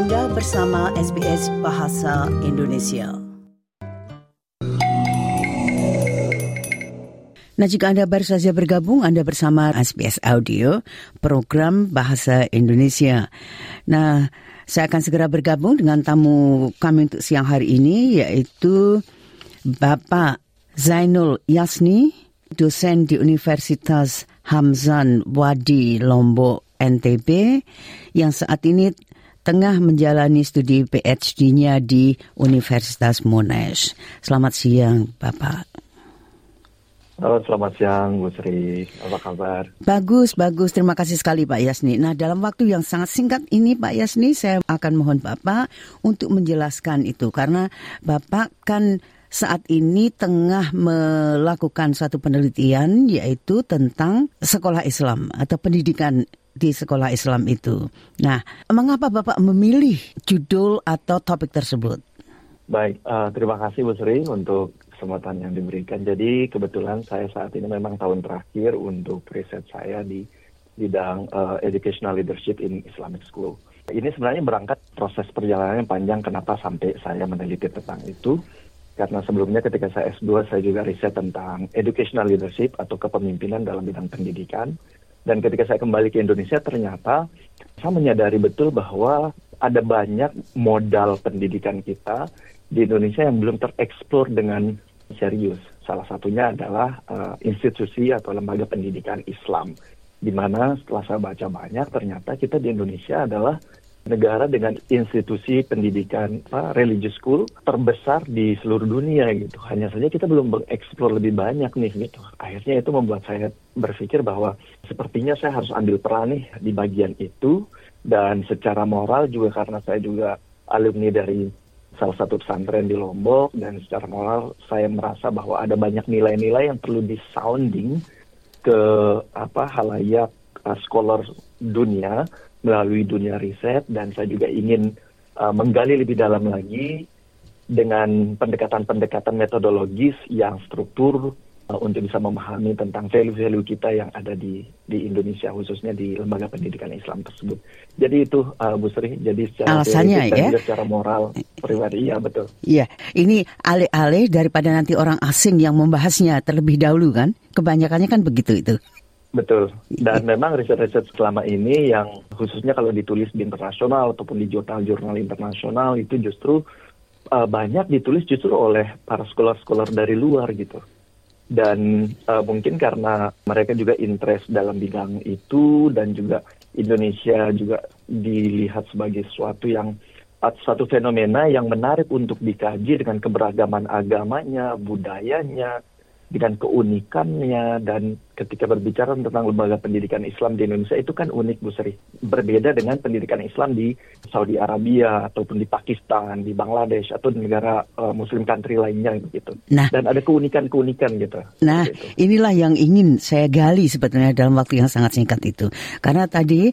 Anda bersama SBS Bahasa Indonesia. Nah, jika Anda baru saja bergabung, Anda bersama SBS Audio, program Bahasa Indonesia. Nah, saya akan segera bergabung dengan tamu kami untuk siang hari ini, yaitu Bapak Zainul Yasni, dosen di Universitas Hamzan Wadi Lombok NTB yang saat ini tengah menjalani studi PhD-nya di Universitas Monash. Selamat siang, Bapak. Halo, selamat siang, Bu Sri. Apa kabar? Bagus, bagus. Terima kasih sekali, Pak Yasni. Nah, dalam waktu yang sangat singkat ini, Pak Yasni, saya akan mohon Bapak untuk menjelaskan itu. Karena Bapak kan saat ini tengah melakukan satu penelitian yaitu tentang sekolah Islam atau pendidikan di sekolah Islam itu. Nah, mengapa Bapak memilih judul atau topik tersebut? Baik, uh, terima kasih Bu Sri untuk kesempatan yang diberikan. Jadi kebetulan saya saat ini memang tahun terakhir untuk riset saya di bidang uh, educational leadership in Islamic School. Ini sebenarnya berangkat proses perjalanan yang panjang kenapa sampai saya meneliti tentang itu karena sebelumnya ketika saya S2 saya juga riset tentang educational leadership atau kepemimpinan dalam bidang pendidikan. Dan ketika saya kembali ke Indonesia ternyata saya menyadari betul bahwa ada banyak modal pendidikan kita di Indonesia yang belum tereksplor dengan serius. Salah satunya adalah uh, institusi atau lembaga pendidikan Islam. Di mana setelah saya baca banyak ternyata kita di Indonesia adalah negara dengan institusi pendidikan apa, religious school terbesar di seluruh dunia gitu. Hanya saja kita belum mengeksplor lebih banyak nih gitu. Akhirnya itu membuat saya berpikir bahwa sepertinya saya harus ambil peran nih di bagian itu dan secara moral juga karena saya juga alumni dari salah satu pesantren di Lombok dan secara moral saya merasa bahwa ada banyak nilai-nilai yang perlu disounding ke apa halayak uh, scholar dunia melalui dunia riset dan saya juga ingin uh, menggali lebih dalam lagi dengan pendekatan-pendekatan metodologis yang struktur uh, untuk bisa memahami tentang value-value kita yang ada di di Indonesia khususnya di lembaga pendidikan Islam tersebut. Jadi itu uh, Bu Sri, jadi secara alasannya ya dan secara moral pribadi ya betul. Iya, ini alih-alih daripada nanti orang asing yang membahasnya terlebih dahulu kan, kebanyakannya kan begitu itu. Betul. Dan memang riset-riset selama ini yang khususnya kalau ditulis di internasional ataupun di jurnal-jurnal internasional itu justru uh, banyak ditulis justru oleh para scholar-scholar dari luar gitu. Dan uh, mungkin karena mereka juga interest dalam bidang itu dan juga Indonesia juga dilihat sebagai sesuatu yang suatu fenomena yang menarik untuk dikaji dengan keberagaman agamanya, budayanya, dengan keunikannya dan ketika berbicara tentang lembaga pendidikan Islam di Indonesia itu kan unik Bu Sri. Berbeda dengan pendidikan Islam di Saudi Arabia ataupun di Pakistan, di Bangladesh atau di negara uh, muslim country lainnya gitu. Nah, dan ada keunikan-keunikan gitu. Nah, gitu. inilah yang ingin saya gali sebetulnya dalam waktu yang sangat singkat itu. Karena tadi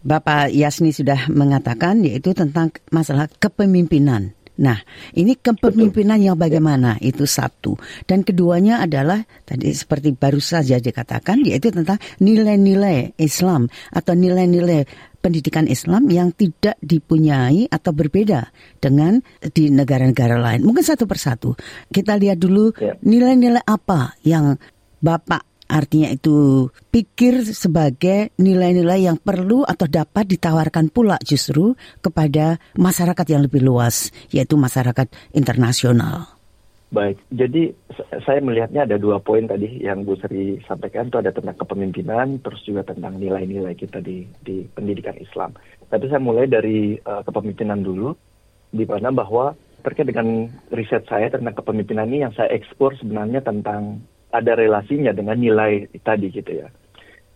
Bapak Yasni sudah mengatakan yaitu tentang masalah kepemimpinan Nah, ini kepemimpinan yang bagaimana itu satu. Dan keduanya adalah tadi seperti baru saja dikatakan yaitu tentang nilai-nilai Islam atau nilai-nilai pendidikan Islam yang tidak dipunyai atau berbeda dengan di negara-negara lain. Mungkin satu persatu. Kita lihat dulu ya. nilai-nilai apa yang Bapak Artinya itu pikir sebagai nilai-nilai yang perlu atau dapat ditawarkan pula justru kepada masyarakat yang lebih luas, yaitu masyarakat internasional. Baik, jadi saya melihatnya ada dua poin tadi yang Bu Sri sampaikan itu ada tentang kepemimpinan, terus juga tentang nilai-nilai kita di di pendidikan Islam. Tapi saya mulai dari uh, kepemimpinan dulu, di mana bahwa terkait dengan riset saya tentang kepemimpinan ini yang saya ekspor sebenarnya tentang ada relasinya dengan nilai tadi gitu ya.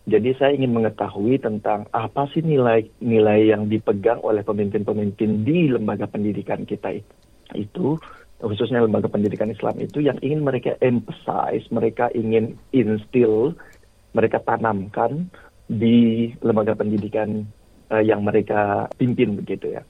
Jadi saya ingin mengetahui tentang apa sih nilai-nilai yang dipegang oleh pemimpin-pemimpin di lembaga pendidikan kita itu, khususnya lembaga pendidikan Islam itu yang ingin mereka emphasize, mereka ingin instill, mereka tanamkan di lembaga pendidikan uh, yang mereka pimpin begitu ya.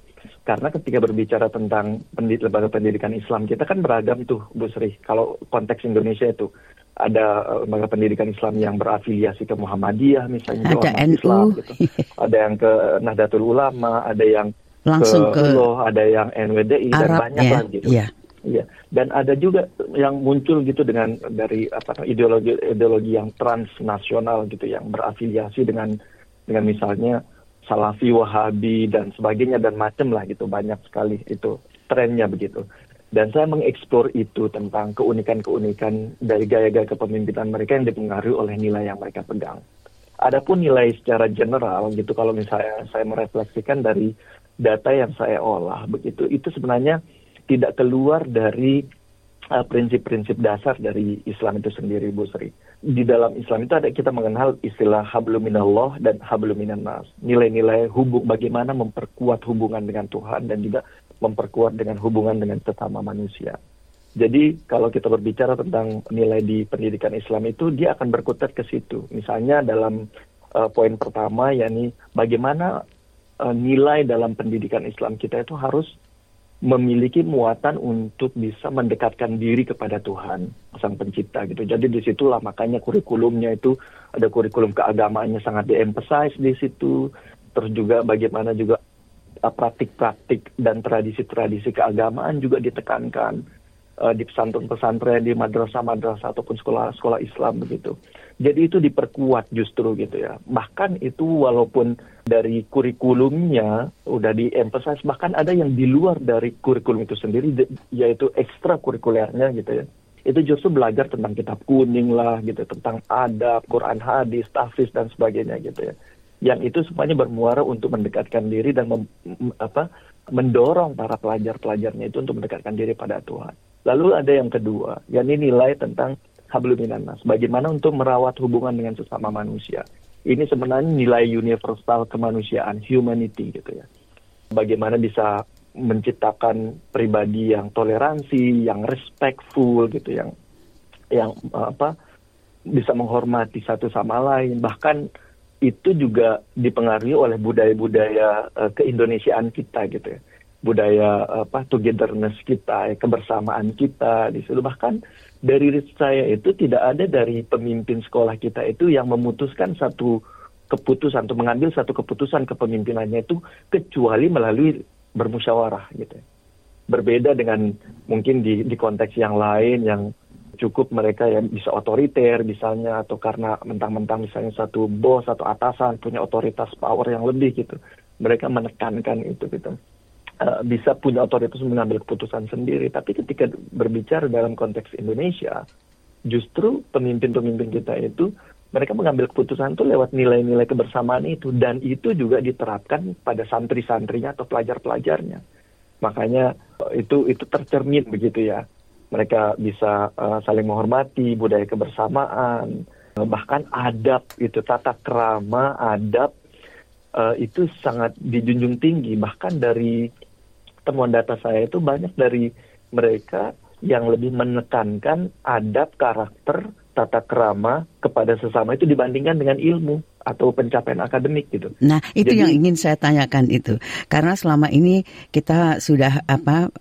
Karena ketika berbicara tentang pendid lembaga pendidikan Islam kita kan beragam tuh Bu Sri. Kalau konteks Indonesia itu ada eh, lembaga pendidikan Islam yang berafiliasi ke Muhammadiyah misalnya ada NU Islam gitu. ada yang ke Nahdlatul Ulama ada yang langsung ke, ke ada yang NWDI Arab, dan banyak ya, lah gitu. Iya. Iya, dan ada juga yang muncul gitu dengan dari apa ideologi ideologi yang transnasional gitu yang berafiliasi dengan dengan misalnya Salafi, Wahabi dan sebagainya dan macam lah gitu banyak sekali itu trennya begitu. Dan saya mengeksplor itu tentang keunikan-keunikan dari gaya-gaya kepemimpinan mereka yang dipengaruhi oleh nilai yang mereka pegang. Adapun nilai secara general gitu kalau misalnya saya merefleksikan dari data yang saya olah begitu itu sebenarnya tidak keluar dari uh, prinsip-prinsip uh, dasar dari Islam itu sendiri, Bu Sri. Di dalam Islam itu ada kita mengenal istilah habluminallah dan habluminannas. Nilai-nilai hubung bagaimana memperkuat hubungan dengan Tuhan dan juga memperkuat dengan hubungan dengan sesama manusia. Jadi kalau kita berbicara tentang nilai di pendidikan Islam itu dia akan berkutat ke situ. Misalnya dalam uh, poin pertama yakni bagaimana uh, nilai dalam pendidikan Islam kita itu harus memiliki muatan untuk bisa mendekatkan diri kepada Tuhan sang pencipta gitu. Jadi di situlah makanya kurikulumnya itu ada kurikulum keagamaannya sangat diemphasize di situ. Terus juga bagaimana juga praktik-praktik dan tradisi-tradisi keagamaan juga ditekankan uh, di pesantren-pesantren, di madrasah-madrasah ataupun sekolah-sekolah Islam begitu. Jadi itu diperkuat justru gitu ya. Bahkan itu walaupun dari kurikulumnya udah diemphasize, bahkan ada yang di luar dari kurikulum itu sendiri, yaitu ekstra kurikulernya gitu ya. Itu justru belajar tentang kitab kuning lah gitu, tentang adab, Quran hadis, tahfiz dan sebagainya gitu ya. Yang itu semuanya bermuara untuk mendekatkan diri dan mem, apa, mendorong para pelajar-pelajarnya itu untuk mendekatkan diri pada Tuhan. Lalu ada yang kedua, yakni nilai tentang habluminanas. Bagaimana untuk merawat hubungan dengan sesama manusia. Ini sebenarnya nilai universal kemanusiaan, humanity gitu ya. Bagaimana bisa menciptakan pribadi yang toleransi, yang respectful gitu, yang yang apa bisa menghormati satu sama lain. Bahkan itu juga dipengaruhi oleh budaya-budaya uh, keindonesiaan kita gitu ya budaya apa togetherness kita, ya, kebersamaan kita di situ bahkan dari saya itu tidak ada dari pemimpin sekolah kita itu yang memutuskan satu keputusan atau mengambil satu keputusan kepemimpinannya itu kecuali melalui bermusyawarah gitu. Berbeda dengan mungkin di, di konteks yang lain yang cukup mereka yang bisa otoriter misalnya atau karena mentang-mentang misalnya satu bos atau atasan punya otoritas power yang lebih gitu. Mereka menekankan itu gitu. Uh, bisa punya otoritas mengambil keputusan sendiri. Tapi ketika berbicara dalam konteks Indonesia, justru pemimpin-pemimpin kita itu mereka mengambil keputusan itu lewat nilai-nilai kebersamaan itu dan itu juga diterapkan pada santri-santrinya atau pelajar-pelajarnya. Makanya itu itu tercermin begitu ya. Mereka bisa uh, saling menghormati budaya kebersamaan, bahkan adab itu tata krama, adab uh, itu sangat dijunjung tinggi bahkan dari temuan data saya itu banyak dari mereka yang lebih menekankan adab karakter tata kerama kepada sesama itu dibandingkan dengan ilmu atau pencapaian akademik gitu. Nah, itu Jadi, yang ingin saya tanyakan itu. Karena selama ini kita sudah apa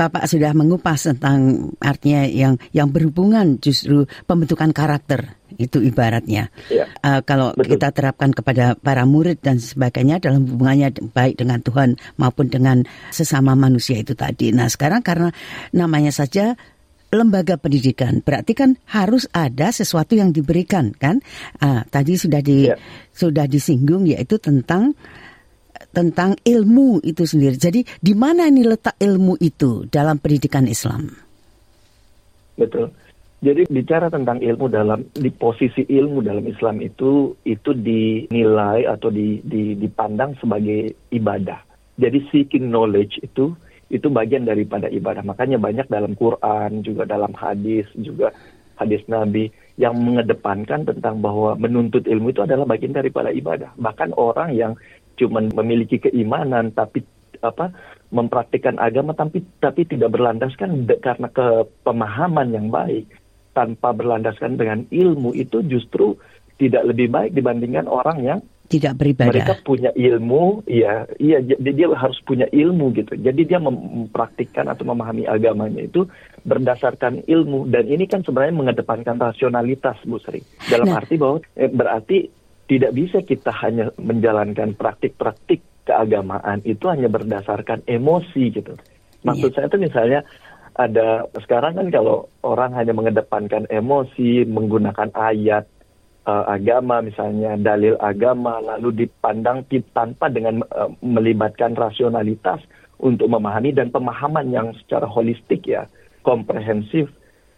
Bapak sudah mengupas tentang artinya yang yang berhubungan justru pembentukan karakter itu ibaratnya. Ya, uh, kalau betul. kita terapkan kepada para murid dan sebagainya dalam hubungannya baik dengan Tuhan maupun dengan sesama manusia itu tadi. Nah sekarang karena namanya saja lembaga pendidikan berarti kan harus ada sesuatu yang diberikan kan? Uh, tadi sudah di ya. sudah disinggung yaitu tentang tentang ilmu itu sendiri. Jadi di mana ini letak ilmu itu dalam pendidikan Islam? Betul. Jadi bicara tentang ilmu dalam di posisi ilmu dalam Islam itu itu dinilai atau di, di, dipandang sebagai ibadah. Jadi seeking knowledge itu itu bagian daripada ibadah. Makanya banyak dalam Quran juga dalam hadis juga hadis Nabi yang mengedepankan tentang bahwa menuntut ilmu itu adalah bagian daripada ibadah. Bahkan orang yang cuma memiliki keimanan tapi apa mempraktikkan agama tapi tapi tidak berlandaskan karena kepemahaman yang baik tanpa berlandaskan dengan ilmu itu justru tidak lebih baik dibandingkan orang yang tidak beribadah. Mereka punya ilmu, iya, iya, jadi dia harus punya ilmu gitu. Jadi dia mempraktikkan atau memahami agamanya itu berdasarkan ilmu dan ini kan sebenarnya mengedepankan rasionalitas, Bu Sri. Dalam nah. arti bahwa eh, berarti tidak bisa kita hanya menjalankan praktik-praktik keagamaan itu hanya berdasarkan emosi gitu. Maksud yeah. saya itu misalnya ada sekarang kan kalau orang hanya mengedepankan emosi, menggunakan ayat uh, agama misalnya dalil agama lalu dipandang tanpa dengan uh, melibatkan rasionalitas untuk memahami dan pemahaman yang secara holistik ya komprehensif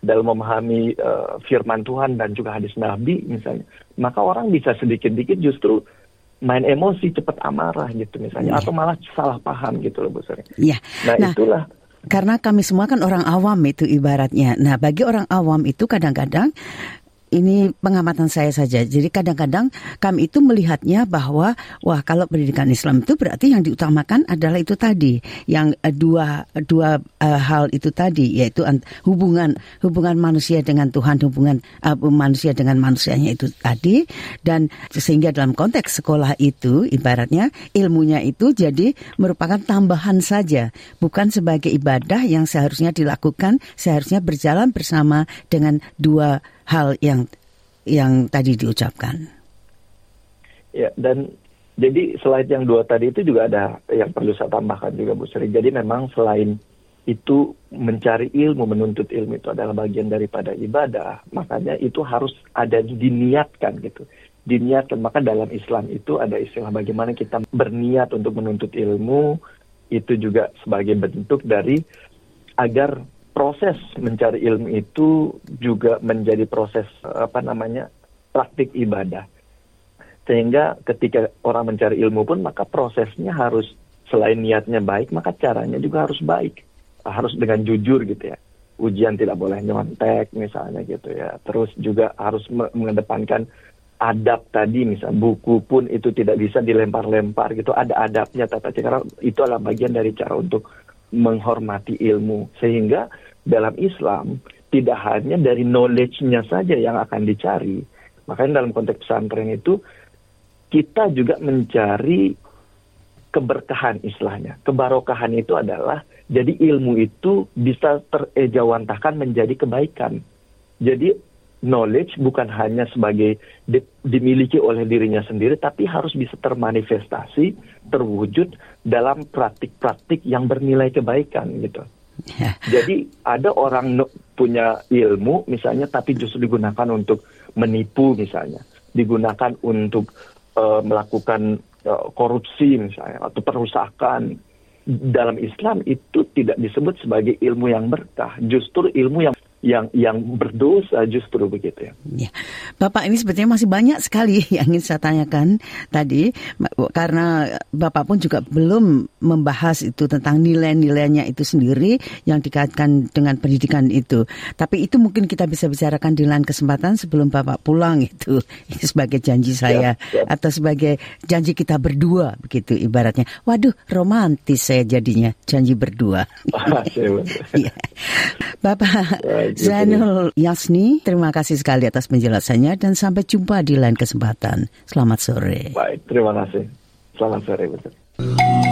dalam memahami uh, firman Tuhan dan juga hadis Nabi misalnya maka orang bisa sedikit-sedikit justru main emosi cepat amarah gitu misalnya ya. atau malah salah paham gitu loh Bu Sri. Ya. Nah, nah itulah karena kami semua kan orang awam itu ibaratnya. Nah, bagi orang awam itu kadang-kadang ini pengamatan saya saja. Jadi kadang-kadang kami itu melihatnya bahwa wah kalau pendidikan Islam itu berarti yang diutamakan adalah itu tadi, yang uh, dua dua uh, hal itu tadi yaitu hubungan hubungan manusia dengan Tuhan, hubungan uh, manusia dengan manusianya itu tadi. Dan sehingga dalam konteks sekolah itu ibaratnya ilmunya itu jadi merupakan tambahan saja, bukan sebagai ibadah yang seharusnya dilakukan, seharusnya berjalan bersama dengan dua hal yang yang tadi diucapkan. Ya, dan jadi slide yang dua tadi itu juga ada yang perlu saya tambahkan juga Bu Sri. Jadi memang selain itu mencari ilmu, menuntut ilmu itu adalah bagian daripada ibadah, makanya itu harus ada diniatkan gitu. Diniatkan, maka dalam Islam itu ada istilah bagaimana kita berniat untuk menuntut ilmu, itu juga sebagai bentuk dari agar proses mencari ilmu itu juga menjadi proses apa namanya praktik ibadah. Sehingga ketika orang mencari ilmu pun maka prosesnya harus selain niatnya baik maka caranya juga harus baik. Harus dengan jujur gitu ya. Ujian tidak boleh nyontek misalnya gitu ya. Terus juga harus mengedepankan adab tadi misal buku pun itu tidak bisa dilempar-lempar gitu. Ada adabnya tata cara. Itu adalah bagian dari cara untuk menghormati ilmu sehingga dalam Islam tidak hanya dari knowledge-nya saja yang akan dicari. Makanya dalam konteks pesantren itu kita juga mencari keberkahan istilahnya. Kebarokahan itu adalah jadi ilmu itu bisa terejawantahkan menjadi kebaikan. Jadi knowledge bukan hanya sebagai di, dimiliki oleh dirinya sendiri, tapi harus bisa termanifestasi, terwujud dalam praktik-praktik yang bernilai kebaikan gitu. Yeah. Jadi ada orang punya ilmu misalnya, tapi justru digunakan untuk menipu misalnya, digunakan untuk uh, melakukan uh, korupsi misalnya atau perusakan. Dalam Islam itu tidak disebut sebagai ilmu yang berkah, justru ilmu yang yang yang berdosa justru begitu ya. ya. Bapak ini sebetulnya masih banyak sekali yang ingin saya tanyakan tadi karena Bapak pun juga belum membahas itu tentang nilai-nilainya itu sendiri yang dikaitkan dengan pendidikan itu. Tapi itu mungkin kita bisa bicarakan di lain kesempatan sebelum Bapak pulang itu. Ini sebagai janji saya ya, ya. atau sebagai janji kita berdua begitu ibaratnya. Waduh, romantis saya jadinya janji berdua. ya. Bapak Zainul Yasni, terima kasih sekali atas penjelasannya dan sampai jumpa di lain kesempatan. Selamat sore. Baik, terima kasih. Selamat sore. Betul.